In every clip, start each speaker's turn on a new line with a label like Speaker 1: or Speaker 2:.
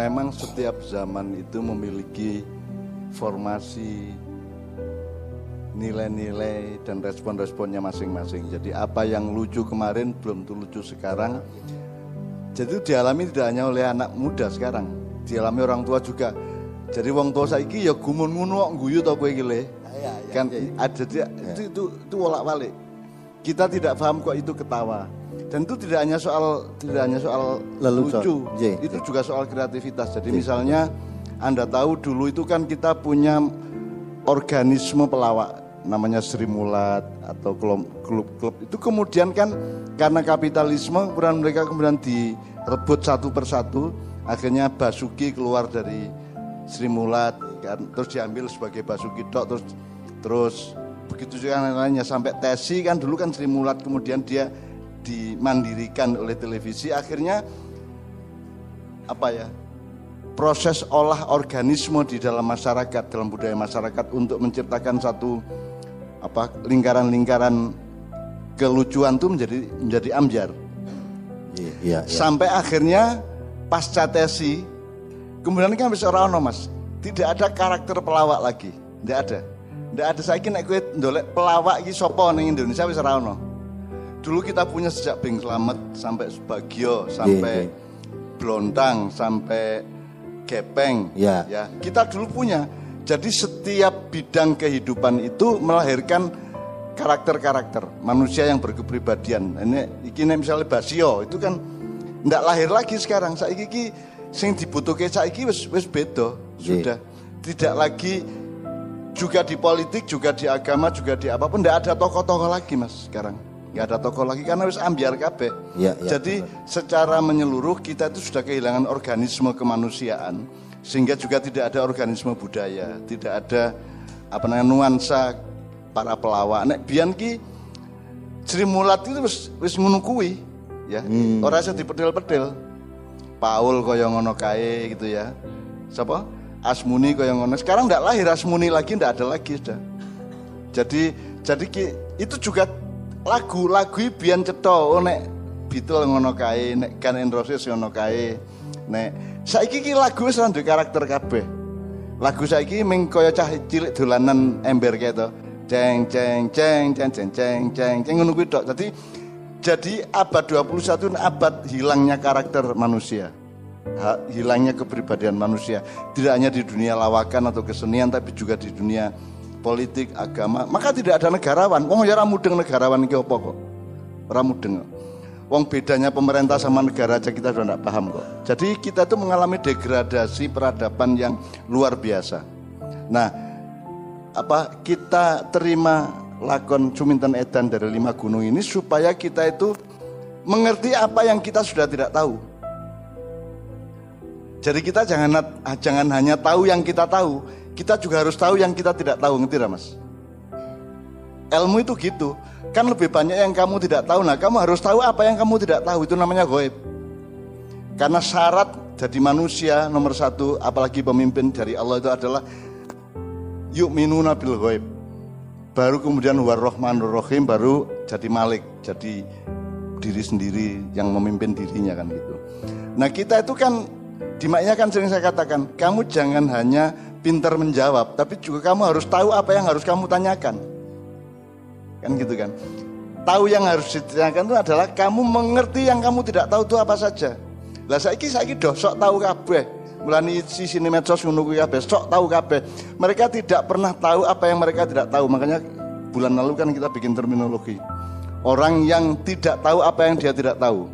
Speaker 1: memang setiap zaman itu memiliki formasi nilai-nilai dan respon-responnya masing-masing. Jadi apa yang lucu kemarin belum tentu lucu sekarang. Jadi itu dialami tidak hanya oleh anak muda sekarang, dialami orang tua juga. Jadi wong tua saiki ya gumun ngono kok guyu to kowe iki le.
Speaker 2: Ya, ya,
Speaker 1: Kan
Speaker 2: ya, ya.
Speaker 1: ada dia itu itu itu bolak-balik. Kita tidak paham kok itu ketawa. Dan itu tidak hanya soal tidak hanya soal
Speaker 2: Lelucon.
Speaker 1: lucu,
Speaker 2: Iya,
Speaker 1: itu juga soal kreativitas. Jadi misalnya Anda tahu dulu itu kan kita punya organisme pelawak namanya Sri Mulat atau klub- klub-klub itu kemudian kan karena kapitalisme kemudian mereka kemudian direbut satu persatu akhirnya Basuki keluar dari Sri Mulat kan. Terus diambil sebagai Basuki Dok terus terus begitu juga yang lainnya. Sampai Tesi kan dulu kan Sri Mulat kemudian dia dimandirikan oleh televisi akhirnya apa ya proses olah organisme di dalam masyarakat dalam budaya masyarakat untuk menciptakan satu apa lingkaran-lingkaran kelucuan itu menjadi menjadi amjar
Speaker 2: Iya, iya, iya.
Speaker 1: sampai akhirnya pasca tesi kemudian kan bisa orang mas. Tidak ada karakter pelawak lagi. Tidak ada. Tidak ada. Saya kira gue pelawak iki sopo ning Indonesia wis ora ono dulu kita punya sejak Bing Slamet sampai Subagio sampai
Speaker 2: iya.
Speaker 1: Blontang sampai Gepeng
Speaker 2: Iya.
Speaker 1: ya kita dulu punya jadi setiap bidang kehidupan itu melahirkan karakter-karakter manusia yang berkepribadian. Ini iki nek misalnya Basio itu kan ndak lahir lagi sekarang. Saiki iki sing dibutuhke saiki wis wis beda.
Speaker 2: Iya.
Speaker 1: Sudah tidak lagi juga di politik, juga di agama, juga di apa pun ndak ada tokoh-tokoh lagi Mas sekarang. Nggak ada tokoh lagi karena wis ambiar kabeh.
Speaker 2: Iya, iya,
Speaker 1: Jadi secara menyeluruh kita itu sudah kehilangan organisme kemanusiaan sehingga juga tidak ada organisme budaya, tidak ada apa namanya nuansa para pelawak. Nek biyen ki Sri Mulat itu wis wis ngono kuwi ya. Ora iso dipedil-pedil. Paul kaya ngono kae gitu ya. Siapa? Asmuni kaya ngono. Sekarang ndak lahir Asmuni lagi, ndak ada lagi sudah. Jadi jadi ki- itu juga lagu lagu biyen cetha oh, nek Beatle ngono kae, nek Guns N' Roses ngono kae. Nek saiki ki lagu wis duwe karakter kabeh. Lagu saiki ming kaya cah cilik dolanan ember kae to. Ceng ceng ceng ceng ceng ceng ceng ceng ngono kuwi tok. Jadi jadi abad 21 ini abad hilangnya karakter manusia. Hilangnya kepribadian manusia tidak hanya di dunia lawakan atau kesenian tapi juga di dunia politik agama maka tidak ada negarawan. Wong ya mudeng negarawan iki apa kok? Ora wong bedanya pemerintah sama negara aja kita sudah tidak paham kok. Jadi kita itu mengalami degradasi peradaban yang luar biasa. Nah apa kita terima lakon Cuminten Edan dari lima gunung ini supaya kita itu mengerti apa yang kita sudah tidak tahu. Jadi kita jangan jangan hanya tahu yang kita tahu, kita juga harus tahu yang kita tidak tahu, ngerti tidak mas? Ilmu itu gitu, kan lebih banyak yang kamu tidak tahu. Nah, kamu harus tahu apa yang kamu tidak tahu. Itu namanya goib. Karena syarat jadi manusia nomor satu, apalagi pemimpin dari Allah itu adalah yuk minuna bil goib. Baru kemudian warrohmanur rahim, baru jadi malik, jadi diri sendiri yang memimpin dirinya kan gitu. Nah kita itu kan di maknya kan sering saya katakan, kamu jangan hanya pintar menjawab, tapi juga kamu harus tahu apa yang harus kamu tanyakan. Kan gitu kan. Tahu yang harus ditanyakan itu adalah kamu mengerti yang kamu tidak tahu itu apa saja. Lah saiki saiki doh sok tahu kabeh. Mulani sisi medsos ngono kuwi kabeh sok tahu kabeh. Mereka tidak pernah tahu apa yang mereka tidak tahu. Makanya bulan lalu kan kita bikin terminologi. Orang yang tidak tahu apa yang dia tidak tahu.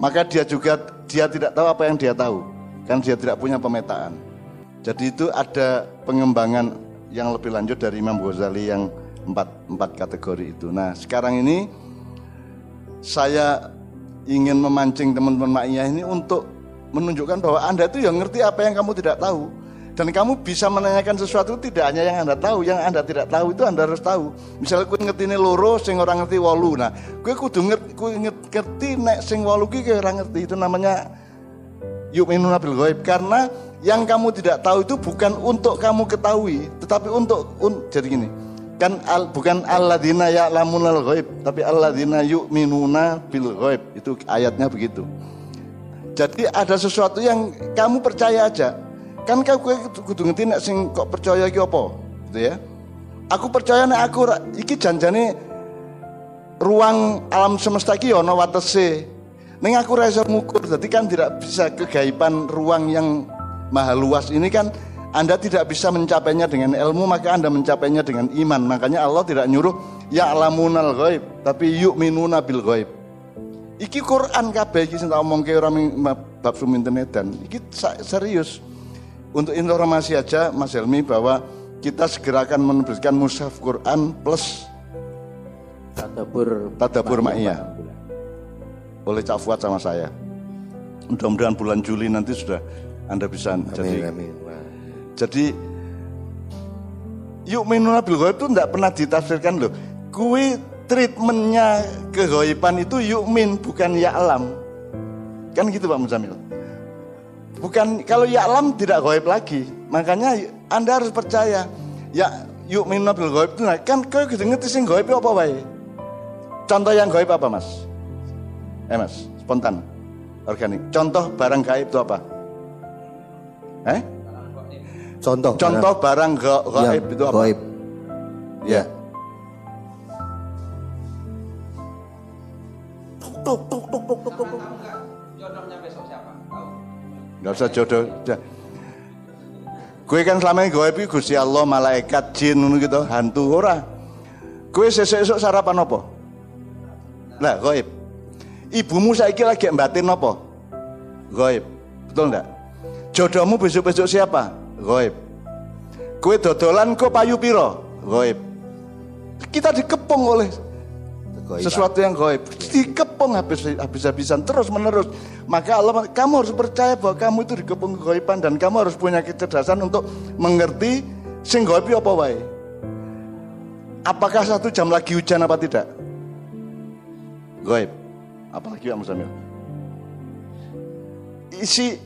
Speaker 1: Maka dia juga dia tidak tahu apa yang dia tahu. Kan dia tidak punya pemetaan. Jadi itu ada pengembangan yang lebih lanjut dari Imam Ghazali yang empat, empat kategori itu. Nah sekarang ini saya ingin memancing teman-teman makiyah ini untuk menunjukkan bahwa Anda itu yang ngerti apa yang kamu tidak tahu. Dan kamu bisa menanyakan sesuatu tidak hanya yang Anda tahu, yang Anda tidak tahu itu Anda harus tahu. Misalnya kue ngerti ini loro, sing orang ngerti wolu. Nah, kue kudu ngerti, kue ngerti nek sing wolu ki kue orang ngerti. Itu namanya yuk minuna bil ghaib. Karena yang kamu tidak tahu itu bukan untuk kamu ketahui, tetapi untuk un, jadi gini. Kan al, bukan alladzina ya'lamunal ghaib, tapi alladzina yu'minuna bil ghaib. Itu ayatnya begitu. Jadi ada sesuatu yang kamu percaya aja. Kan kau kudu ngerti nek sing kok percaya iki apa, gitu ya. Aku percaya nek aku iki janjane ruang alam semesta iki ana watese. Ning aku ra iso ngukur, dadi kan tidak bisa kegaiban ruang yang maha luas ini kan Anda tidak bisa mencapainya dengan ilmu, maka Anda mencapainya dengan iman. Makanya Allah tidak nyuruh ya alamunal ghaib, tapi yu'minuna bil ghaib. Iki Quran kabeh iki sing tak omongke ora bab suminten dan iki serius. Untuk informasi aja Mas Helmi bahwa kita segera akan menerbitkan mushaf Quran plus
Speaker 2: Tadabur
Speaker 1: Tadabbur Ma'iyah. oleh Cak Fuad sama saya. Mudah-mudahan bulan Juli nanti sudah Anda bisa
Speaker 2: Amin,
Speaker 1: jadi
Speaker 2: amin. Wah.
Speaker 1: jadi yuk minuna bil ghaib itu tidak pernah ditafsirkan loh. Kui treatmentnya keghaiban itu yukmin bukan ya alam. Kan gitu Pak Muzamil. Bukan kalau ya alam tidak gaib lagi. Makanya Anda harus percaya. Ya yukminuna bil ghaib itu kan kau gitu ngerti sing itu apa wae. Contoh yang gaib apa Mas? Eh Mas, spontan. Organik. Contoh barang gaib itu apa? Eh?
Speaker 2: Contoh.
Speaker 1: Contoh barang ga-
Speaker 2: barang
Speaker 1: gaib
Speaker 2: yang
Speaker 1: itu apa?
Speaker 2: Gaib.
Speaker 1: Ya.
Speaker 3: Jodohnya besok siapa? Tahu?
Speaker 1: Enggak usah jodoh. Gue kan selama ini gaib iki Gusti Allah, malaikat, jin gitu, hantu ora. Gue sesuk-esuk sarapan apa? Lah, gaib. Ibumu saiki lagi batin apa? Gaib. Betul enggak? Jodohmu besok-besok siapa? Gaib. Kue dodolan kok payu piro? Gaib. Kita dikepung oleh sesuatu yang gaib dikepung habis habis-habisan terus menerus maka Allah kamu harus percaya bahwa kamu itu dikepung kegaiban dan kamu harus punya kecerdasan untuk mengerti sing itu apa wae apakah satu jam lagi hujan apa tidak gaib apalagi Pak Musamil isi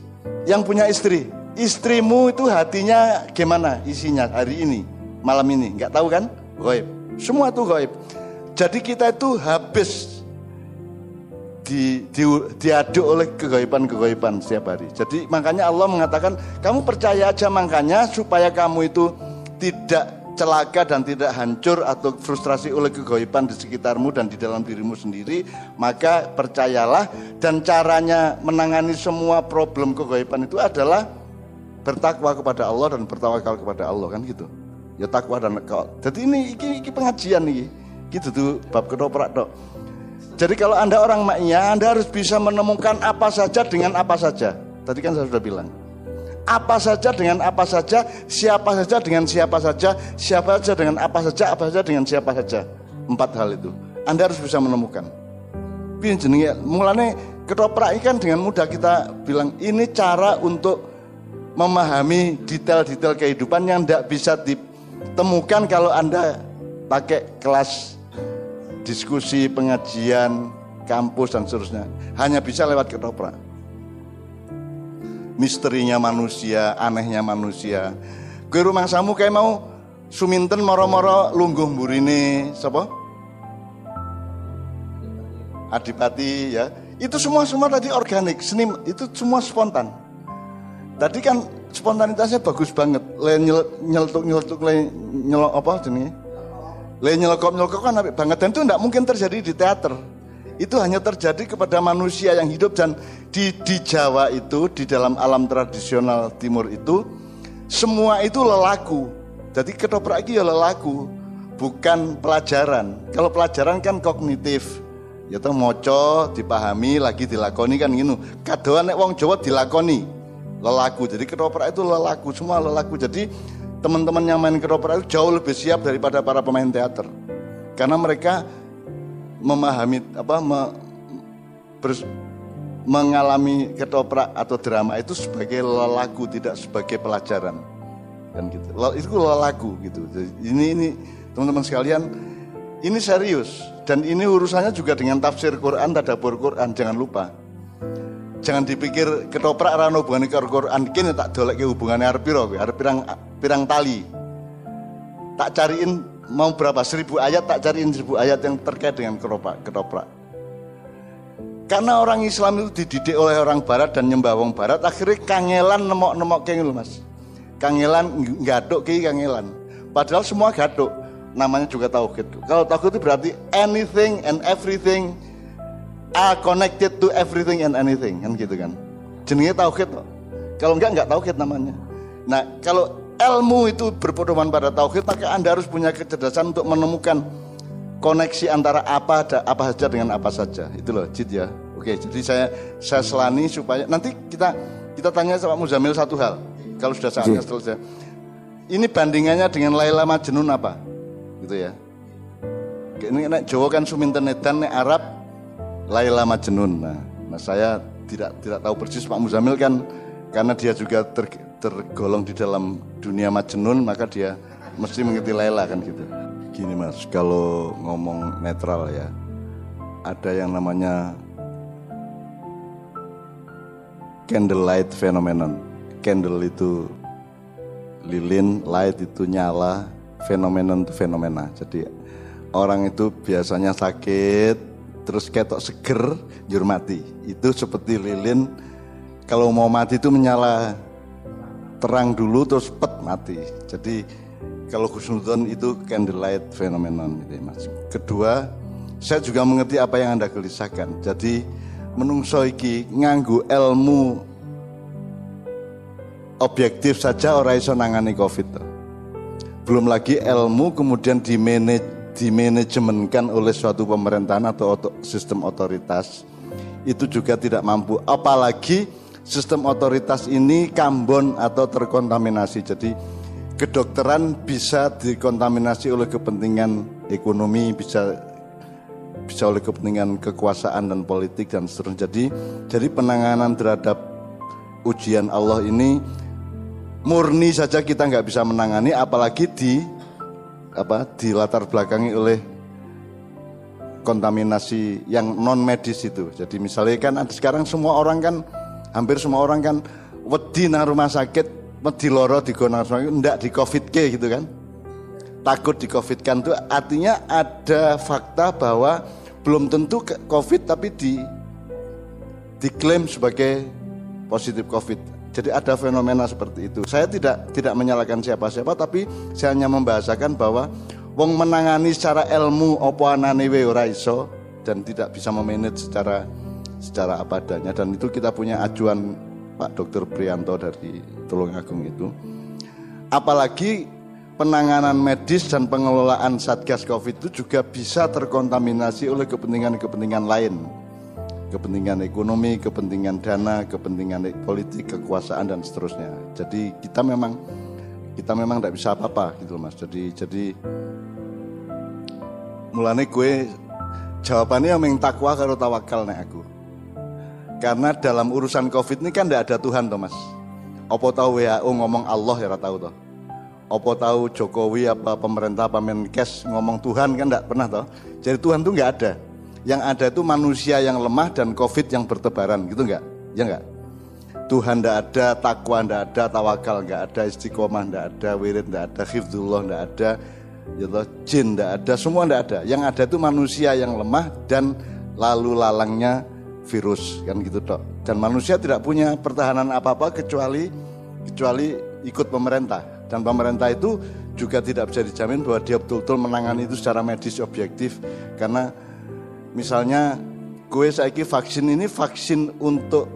Speaker 1: yang punya istri. Istrimu itu hatinya gimana isinya hari ini malam ini? Nggak tahu kan? Gaib semua itu gaib jadi kita itu habis di, di, diaduk oleh kegaiban-kegaiban setiap hari. Jadi makanya Allah mengatakan kamu percaya aja makanya supaya kamu itu tidak celaka dan tidak hancur atau frustrasi oleh kegaiban di sekitarmu dan di dalam dirimu sendiri, maka percayalah dan caranya menangani semua problem kegaiban itu adalah bertakwa kepada Allah dan bertawakal kepada Allah kan gitu. Ya takwa dan kau. Jadi ini iki, iki pengajian nih. Gitu tuh bab ketoprak tok. Jadi kalau Anda orang maknya, Anda harus bisa menemukan apa saja dengan apa saja. Tadi kan saya sudah bilang. Apa saja dengan apa saja, siapa saja dengan siapa saja, siapa saja dengan apa saja, apa saja dengan siapa saja. Empat hal itu. Anda harus bisa menemukan. Piye jenenge mulane ketoprak ikan dengan mudah kita bilang ini cara untuk memahami detail-detail kehidupan yang tidak bisa ditemukan kalau Anda pakai kelas diskusi, pengajian, kampus dan seterusnya. Hanya bisa lewat ketoprak. Misterinya manusia, anehnya manusia. Kue rumah samu kayak mau suminten moro-moro lungguh burine sapa? Adipati ya. Itu semua semua tadi organik, seni itu semua spontan. Tadi kan spontanitasnya bagus banget. Le nyel, nyeletuk nyeletuk le nyelok apa jenenge? Le nyelokop nyelokop kan banget dan itu tidak mungkin terjadi di teater. Itu hanya terjadi kepada manusia yang hidup dan di di Jawa itu di dalam alam tradisional timur itu semua itu lelaku. Jadi ketoprak itu ya lelaku, bukan pelajaran. Kalau pelajaran kan kognitif. Ya toh moco, dipahami, lagi dilakoni kan gitu. Kadoan wong Jawa dilakoni. Lelaku. Jadi ketoprak itu lelaku, semua lelaku. Jadi teman-teman yang main ketoprak itu jauh lebih siap daripada para pemain teater. Karena mereka memahami apa me- bers- mengalami ketoprak atau drama itu sebagai lelaku tidak sebagai pelajaran. Kan gitu. Itu lelaku gitu. Ini ini teman-teman sekalian ini serius. Dan ini urusannya juga dengan tafsir Quran tadabbur Quran. Jangan lupa. Jangan dipikir ketoprak rano hubungannya karo Quran. Kini tak dolek ke hubungannya arep piro kowe? arep pirang pirang tali. Tak cariin mau berapa seribu ayat tak cariin seribu ayat yang terkait dengan ketoprak ketoprak Karena orang Islam itu dididik oleh orang Barat dan nyembah wong Barat, akhirnya kangelan nemok-nemok kayak gitu mas. Kangelan gaduk ki kangelan. Padahal semua gaduk, namanya juga tauhid. Kalau tauhid itu berarti anything and everything are connected to everything and anything kan gitu kan. Jenenge tauhid. Kalau enggak enggak tauhid namanya. Nah, kalau ilmu itu berpedoman pada tauhid, maka Anda harus punya kecerdasan untuk menemukan koneksi antara apa ada apa saja dengan apa saja. Itu loh, Jid ya. Oke, jadi saya saya selani supaya nanti kita kita tanya sama Muzamil satu hal. Kalau sudah saatnya selesai. Ini bandingannya dengan Laila Majnun apa? Gitu ya. Ini nek Jawa kan Suminten Edan, nek Arab Laila Majnun. Nah, nah saya tidak tidak tahu persis Pak Muzamil kan karena dia juga ter, tergolong di dalam dunia Majnun maka dia mesti mengerti Laila kan gitu. Gini mas, kalau ngomong netral ya, ada yang namanya candlelight phenomenon. Candle itu lilin, light itu nyala, phenomenon itu fenomena. Jadi orang itu biasanya sakit, terus ketok seger, jur mati. Itu seperti lilin, kalau mau mati itu menyala terang dulu terus pet mati. Jadi kalau khusnudon itu candlelight phenomenon gitu ya, Mas. Kedua, saya juga mengerti apa yang Anda gelisahkan. Jadi menungso iki nganggu ilmu objektif saja orang iso nangani Covid. Belum lagi ilmu kemudian dimanage dimanajemenkan oleh suatu pemerintahan atau sistem otoritas itu juga tidak mampu apalagi sistem otoritas ini kambon atau terkontaminasi jadi kedokteran bisa dikontaminasi oleh kepentingan ekonomi, bisa bisa oleh kepentingan kekuasaan dan politik dan seterusnya. Jadi jadi penanganan terhadap ujian Allah ini murni saja kita nggak bisa menangani, apalagi di apa di latar belakangi oleh kontaminasi yang non medis itu. Jadi misalnya kan sekarang semua orang kan hampir semua orang kan wedi nang rumah sakit di loro di ndak di covid ke gitu kan. Takut di covid kan itu artinya ada fakta bahwa belum tentu covid tapi di diklaim sebagai positif covid. Jadi ada fenomena seperti itu. Saya tidak tidak menyalahkan siapa-siapa tapi saya hanya membahasakan bahwa wong menangani secara ilmu opo anane iso dan tidak bisa memanage secara secara apa adanya dan itu kita punya ajuan Pak Dr. Prianto dari Tulungagung itu. Apalagi penanganan medis dan pengelolaan Satgas Covid itu juga bisa terkontaminasi oleh kepentingan-kepentingan lain. Kepentingan ekonomi, kepentingan dana, kepentingan politik, kekuasaan dan seterusnya. Jadi kita memang kita memang tidak bisa apa-apa gitu mas. Jadi jadi mulane gue jawabannya yang takwa kalau tawakal nih aku. Karena dalam urusan COVID ini kan tidak ada Tuhan Thomas. Apa tahu WHO ngomong Allah ya tahu toh. Apa tahu Jokowi apa pemerintah apa Menkes ngomong Tuhan kan tidak pernah toh. Jadi Tuhan tuh nggak ada. Yang ada itu manusia yang lemah dan COVID yang bertebaran gitu nggak? Ya nggak? Tuhan tidak ada, takwa tidak ada, tawakal nggak ada, istiqomah tidak ada, wirid tidak ada, hifdullah tidak ada, ya toh, jin tidak ada, semua tidak ada. Yang ada itu manusia yang lemah dan lalu lalangnya virus kan gitu dok. Dan manusia tidak punya pertahanan apa-apa kecuali kecuali ikut pemerintah. Dan pemerintah itu juga tidak bisa dijamin bahwa dia betul-betul menangani itu secara medis objektif karena misalnya gue saiki vaksin ini vaksin untuk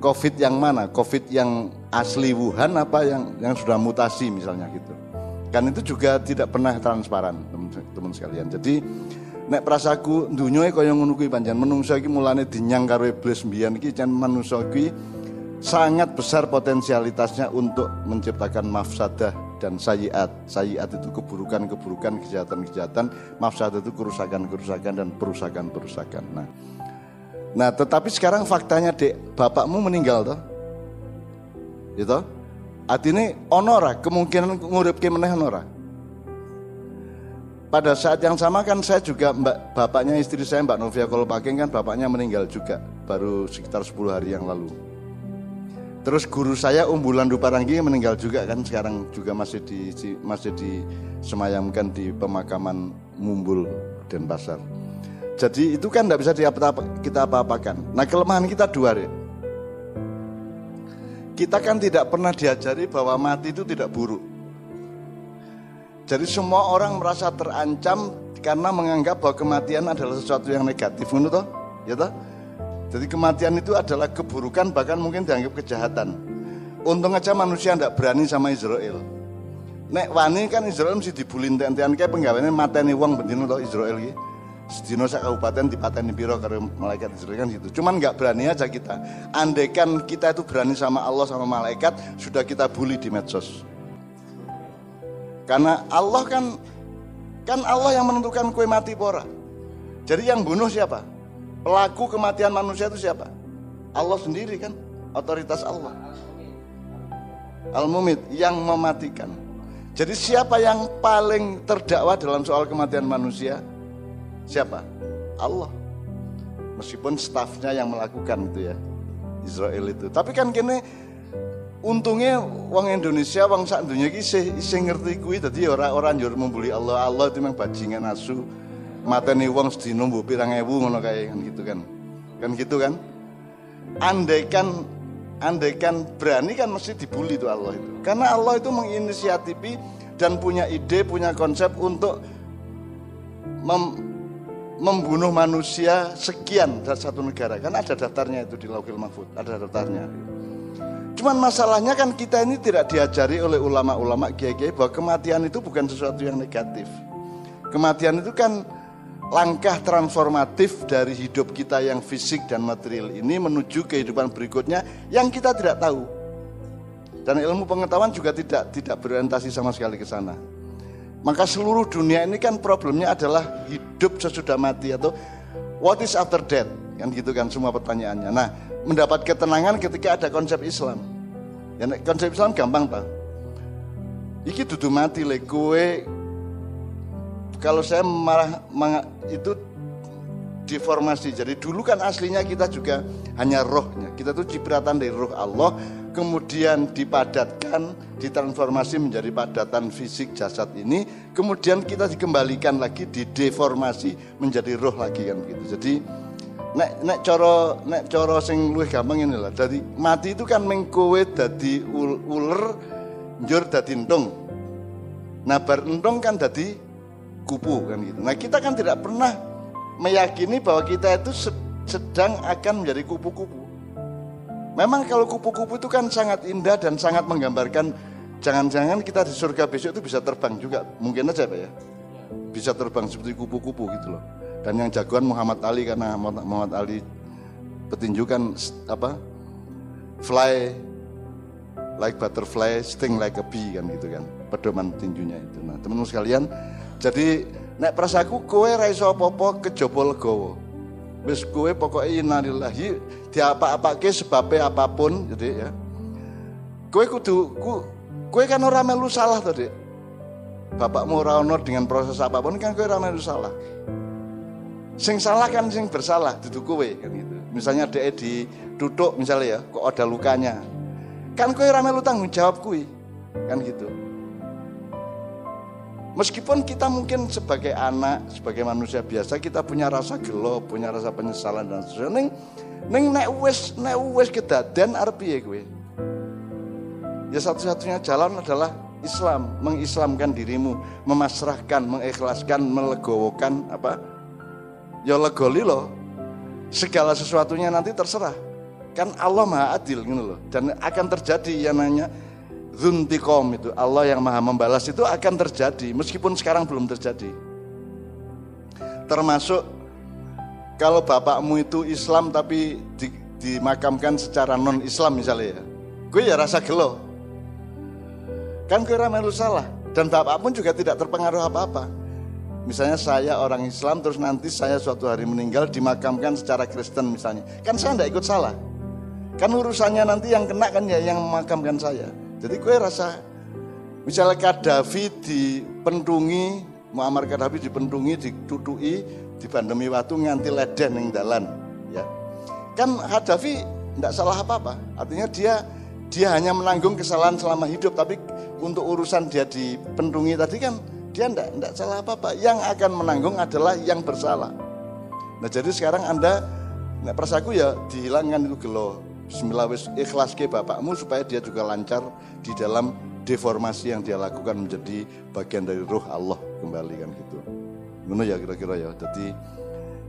Speaker 1: COVID yang mana? COVID yang asli Wuhan apa yang yang sudah mutasi misalnya gitu. Kan itu juga tidak pernah transparan teman-teman sekalian. Jadi nek prasaku dunyoe kaya ngono kuwi pancen menungso iki mulane dinyang karo iblis mbiyen iki jan sangat besar potensialitasnya untuk menciptakan mafsadah dan sayiat. Sayiat itu keburukan-keburukan, kejahatan-kejahatan, mafsadah itu kerusakan-kerusakan dan perusakan-perusakan. Nah, nah tetapi sekarang faktanya dek, bapakmu meninggal toh, gitu. Artinya onora kemungkinan ngurip meneh onora pada saat yang sama kan saya juga mbak bapaknya istri saya Mbak Novia Kolopaking kan bapaknya meninggal juga baru sekitar 10 hari yang lalu. Terus guru saya Umbulan Duparanggi meninggal juga kan sekarang juga masih di masih disemayamkan di pemakaman Mumbul Denpasar. Jadi itu kan tidak bisa kita apa-apakan. Nah kelemahan kita dua deh. Kita kan tidak pernah diajari bahwa mati itu tidak buruk. Jadi semua orang merasa terancam karena menganggap bahwa kematian adalah sesuatu yang negatif, menurut toh? Ya toh? Jadi kematian itu adalah keburukan bahkan mungkin dianggap kejahatan. Untung aja manusia tidak berani sama Israel. Nek wani kan Israel mesti dibulin enten kayak penggaweane mateni wong bendino to Israel iki. Sedino sak kabupaten dipateni piro karo malaikat Israel kan gitu. Cuman nggak berani aja kita. Andaikan kita itu berani sama Allah sama malaikat, sudah kita bully di medsos. Karena Allah kan kan Allah yang menentukan kue mati pora. Jadi yang bunuh siapa? Pelaku kematian manusia itu siapa? Allah sendiri kan, otoritas Allah. Al-Mumit yang mematikan. Jadi siapa yang paling terdakwa dalam soal kematian manusia? Siapa? Allah. Meskipun stafnya yang melakukan itu ya. Israel itu. Tapi kan kini untungnya wong Indonesia, wong sak dunia iki isih isih ngerti kuwi dadi ora ora njur membuli Allah. Allah itu memang bajingan asu. Mateni wong sedina mbok pirang ewu ngono kae kan gitu kan. Kan gitu kan? Andaikan andaikan berani kan mesti dibully itu Allah itu. Karena Allah itu menginisiatifi dan punya ide, punya konsep untuk mem- membunuh manusia sekian dari satu negara. Kan ada daftarnya itu di Lauhil Mahfud, ada daftarnya. Cuman masalahnya kan kita ini tidak diajari oleh ulama-ulama kiai-kiai bahwa kematian itu bukan sesuatu yang negatif. Kematian itu kan langkah transformatif dari hidup kita yang fisik dan material ini menuju kehidupan berikutnya yang kita tidak tahu. Dan ilmu pengetahuan juga tidak tidak berorientasi sama sekali ke sana. Maka seluruh dunia ini kan problemnya adalah hidup sesudah mati atau what is after death kan gitu kan semua pertanyaannya. Nah mendapat ketenangan ketika ada konsep Islam. Ya, konsep Islam gampang pak. Iki dudu mati le kue kalau saya malah itu deformasi. Jadi dulu kan aslinya kita juga hanya rohnya. Kita tuh cipratan dari roh Allah, kemudian dipadatkan, ditransformasi menjadi padatan fisik jasad ini, kemudian kita dikembalikan lagi, dideformasi menjadi roh lagi kan begitu. Jadi nek nek coro nek coro sing luwih gampang ini lah. Jadi mati itu kan mengkowe dadi uler, njur dadi entung. Nah bar entung kan dadi kupu kan gitu. Nah kita kan tidak pernah meyakini bahwa kita itu sedang akan menjadi kupu-kupu. Memang kalau kupu-kupu itu kan sangat indah dan sangat menggambarkan jangan-jangan kita di surga besok itu bisa terbang juga. Mungkin aja Pak ya. Bisa terbang seperti kupu-kupu gitu loh. Dan yang jagoan Muhammad Ali karena Muhammad Ali petinjukan apa? Fly like butterfly, sting like a bee kan gitu kan. Pedoman tinjunya itu. Nah, teman-teman sekalian, jadi nek prasaku kowe ra iso apa-apa kejaba legawa. Wis kowe pokoke innalillahi diapa-apake sebabe apa pun jadi ya. Kowe kudu ku, kowe kan ora melu salah to, Dik. Bapakmu ora ono dengan proses apa pun kan kowe ora melu salah. Sing salah kan sing bersalah duduk kowe kan gitu. Misalnya dek ditutuk misalnya ya, kok ada lukanya. Kan kowe ora melu tanggung jawab kuwi. Kan gitu. Meskipun kita mungkin sebagai anak, sebagai manusia biasa kita punya rasa gelo, punya rasa penyesalan dan sebagainya. Neng, neng nek wes nek wes kedaden arep piye kowe? Ya satu-satunya jalan adalah Islam, mengislamkan dirimu, memasrahkan, mengikhlaskan, melegowokan apa? Ya legoli loh. Segala sesuatunya nanti terserah. Kan Allah Maha Adil gitu loh. Dan akan terjadi yang nanya Zuntikom itu Allah yang maha membalas itu akan terjadi meskipun sekarang belum terjadi. Termasuk kalau bapakmu itu Islam tapi di, dimakamkan secara non Islam misalnya ya, gue ya rasa gelo. Kan gue ramai salah dan bapak pun juga tidak terpengaruh apa-apa. Misalnya saya orang Islam terus nanti saya suatu hari meninggal dimakamkan secara Kristen misalnya, kan saya tidak ikut salah. Kan urusannya nanti yang kena kan ya yang memakamkan saya. Jadi gue rasa misalnya Kadafi dipendungi, Muammar Kadafi dipendungi, ditutui, dibandemi waktu nganti leden yang dalan, ya. Kan Kadafi tidak salah apa-apa. Artinya dia dia hanya menanggung kesalahan selama hidup, tapi untuk urusan dia dipendungi tadi kan dia tidak tidak salah apa-apa. Yang akan menanggung adalah yang bersalah. Nah jadi sekarang anda, nek perasaku ya dihilangkan itu gelo. Bismillah wis ikhlas ke bapakmu supaya dia juga lancar di dalam deformasi yang dia lakukan menjadi bagian dari ruh Allah kembali kan gitu. Ngono ya kira-kira ya. Jadi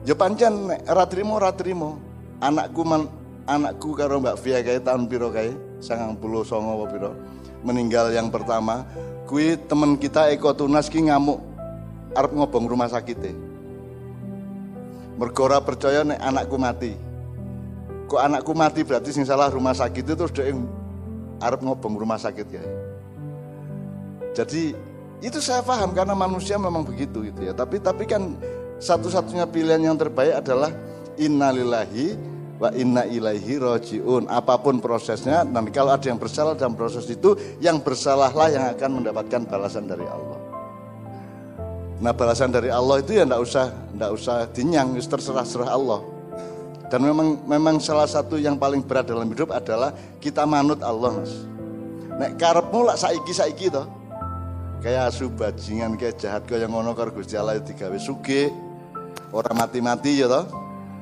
Speaker 1: ya pancen nek ora trimo ora trimo. Anakku man, anakku karo Mbak Via kae tahun piro kae? 99 apa piro? Meninggal yang pertama, kui temen kita Eko Tunas ki ngamuk arep ngobong rumah sakit e. Mergo ora percaya nek anakku mati. Kok anakku mati berarti sing salah rumah sakit itu terus dia arep ngobong rumah sakit ya. Jadi itu saya paham karena manusia memang begitu gitu ya. Tapi tapi kan satu-satunya pilihan yang terbaik adalah innalillahi wa inna ilaihi rojiun. Apa pun prosesnya dan kalau ada yang bersalah dalam proses itu, yang bersalahlah yang akan mendapatkan balasan dari Allah. Nah balasan dari Allah itu ya ndak usah ndak usah dinyang, terserah-serah Allah. Dan memang memang salah satu yang paling berat dalam hidup adalah kita manut Allah, Mas. Nek karepmu lak saiki saiki toh. Kayak asu bajingan kayak jahat kaya ngono karo Gusti Allah digawe sugih. Ora mati-mati ya toh.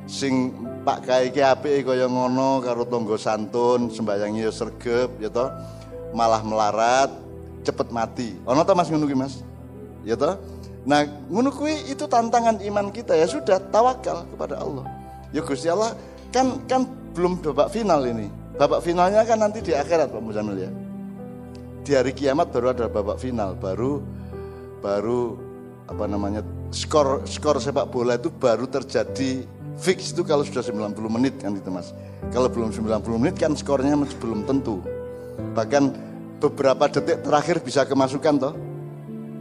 Speaker 1: Sing Pak Kai ki apike kaya ngono karo tangga santun, sembayangi ya sregep ya toh. Malah melarat, cepet mati. Ono toh Mas ngono Mas? Ya toh? Nah, ngono itu tantangan iman kita ya sudah tawakal kepada Allah. Ya Gusti Allah kan kan belum babak final ini. Babak finalnya kan nanti di akhirat Pak Muzamil ya. Di hari kiamat baru ada babak final, baru baru apa namanya skor skor sepak bola itu baru terjadi fix itu kalau sudah 90 menit kan itu Mas. Kalau belum 90 menit kan skornya masih belum tentu. Bahkan beberapa detik terakhir bisa kemasukan toh.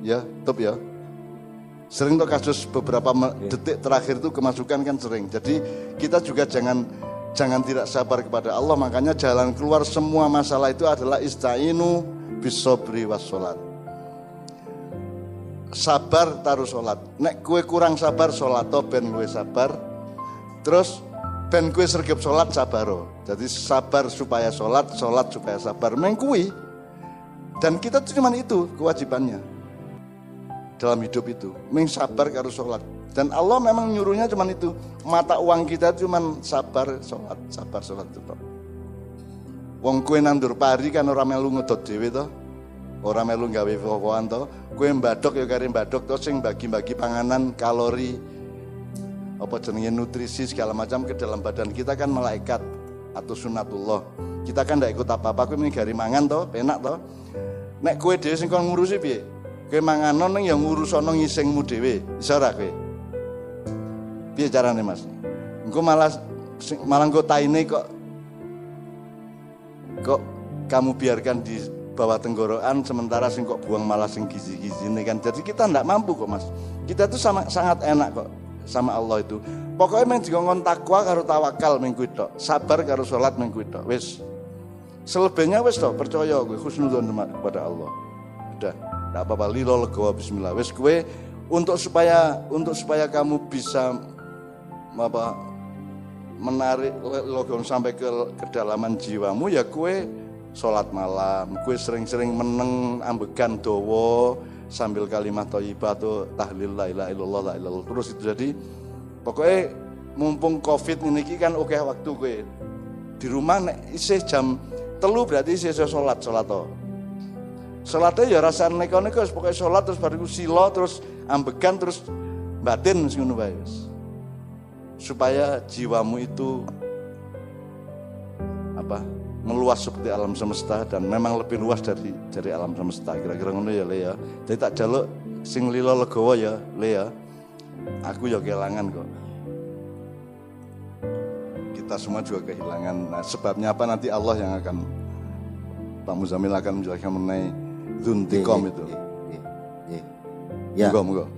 Speaker 1: Ya, top ya. Sering tuh kasus beberapa detik terakhir itu kemasukan kan sering. Jadi kita juga jangan jangan tidak sabar kepada Allah. Makanya jalan keluar semua masalah itu adalah istainu bisobri was sholat. Sabar taruh sholat. Nek kue kurang sabar sholat to ben kue sabar. Terus ben kue sergap sholat sabaro. Jadi sabar supaya sholat, sholat supaya sabar. Mengkui. Dan kita cuma itu kewajibannya dalam hidup itu. Meng sabar karo sholat. Dan Allah memang nyuruhnya cuma itu. Mata uang kita cuma sabar sholat, sabar sholat itu. Wong kue nandur pari kan orang melu ngedot dewe toh. Orang melu gawe fokoan toh. Kue mbadok ya kari mbadok toh sing bagi-bagi panganan, kalori, apa jenenge nutrisi segala macam ke dalam badan kita kan malaikat atau sunatullah. Kita kan tidak ikut apa-apa, kue ini gari mangan toh, penak toh. Nek kue dewe sing kon ngurusi piye? Kowe manganon ning ya ngurusono ngisingmu dhewe. Iso ora kowe? Piye carane, Mas? Engko malah malah engko taine kok kok kamu biarkan di bawah tenggorokan sementara sing kok buang malah sing gizi-gizi ini kan. Jadi kita ndak mampu kok, Mas. Kita tuh sama sangat enak kok sama Allah itu. Pokoknya main dikongkon takwa karo tawakal minggu itu, sabar karo sholat minggu itu, wis. Selebihnya wis toh percaya gue khusnudzon kepada Allah. Udah. Tidak apa-apa, lilo legowo bismillah. Wes kue untuk supaya untuk supaya kamu bisa apa menarik logon sampai ke kedalaman jiwamu ya kue sholat malam, kue sering-sering meneng ambekan dowo sambil kalimat thayyibah atau tahlil la ilaha illallah la ilallah terus itu jadi pokoknya mumpung covid ini kan oke waktu kue di rumah nek isih jam telu berarti isih sholat sholat toh. Sholatnya ya rasa neko-neko, pokoknya sholat terus baru silo terus ambekan terus batin ngono Supaya jiwamu itu apa? Meluas seperti alam semesta dan memang lebih luas dari dari alam semesta kira-kira ngono ya Le ya. Jadi tak jaluk sing lilo legowo ya Le ya. Aku ya kehilangan kok. Kita semua juga kehilangan. Nah, sebabnya apa nanti Allah yang akan Pak Muzamil akan menjelaskan mengenai Zuntikom itu.
Speaker 2: Ya.
Speaker 1: Monggo, monggo.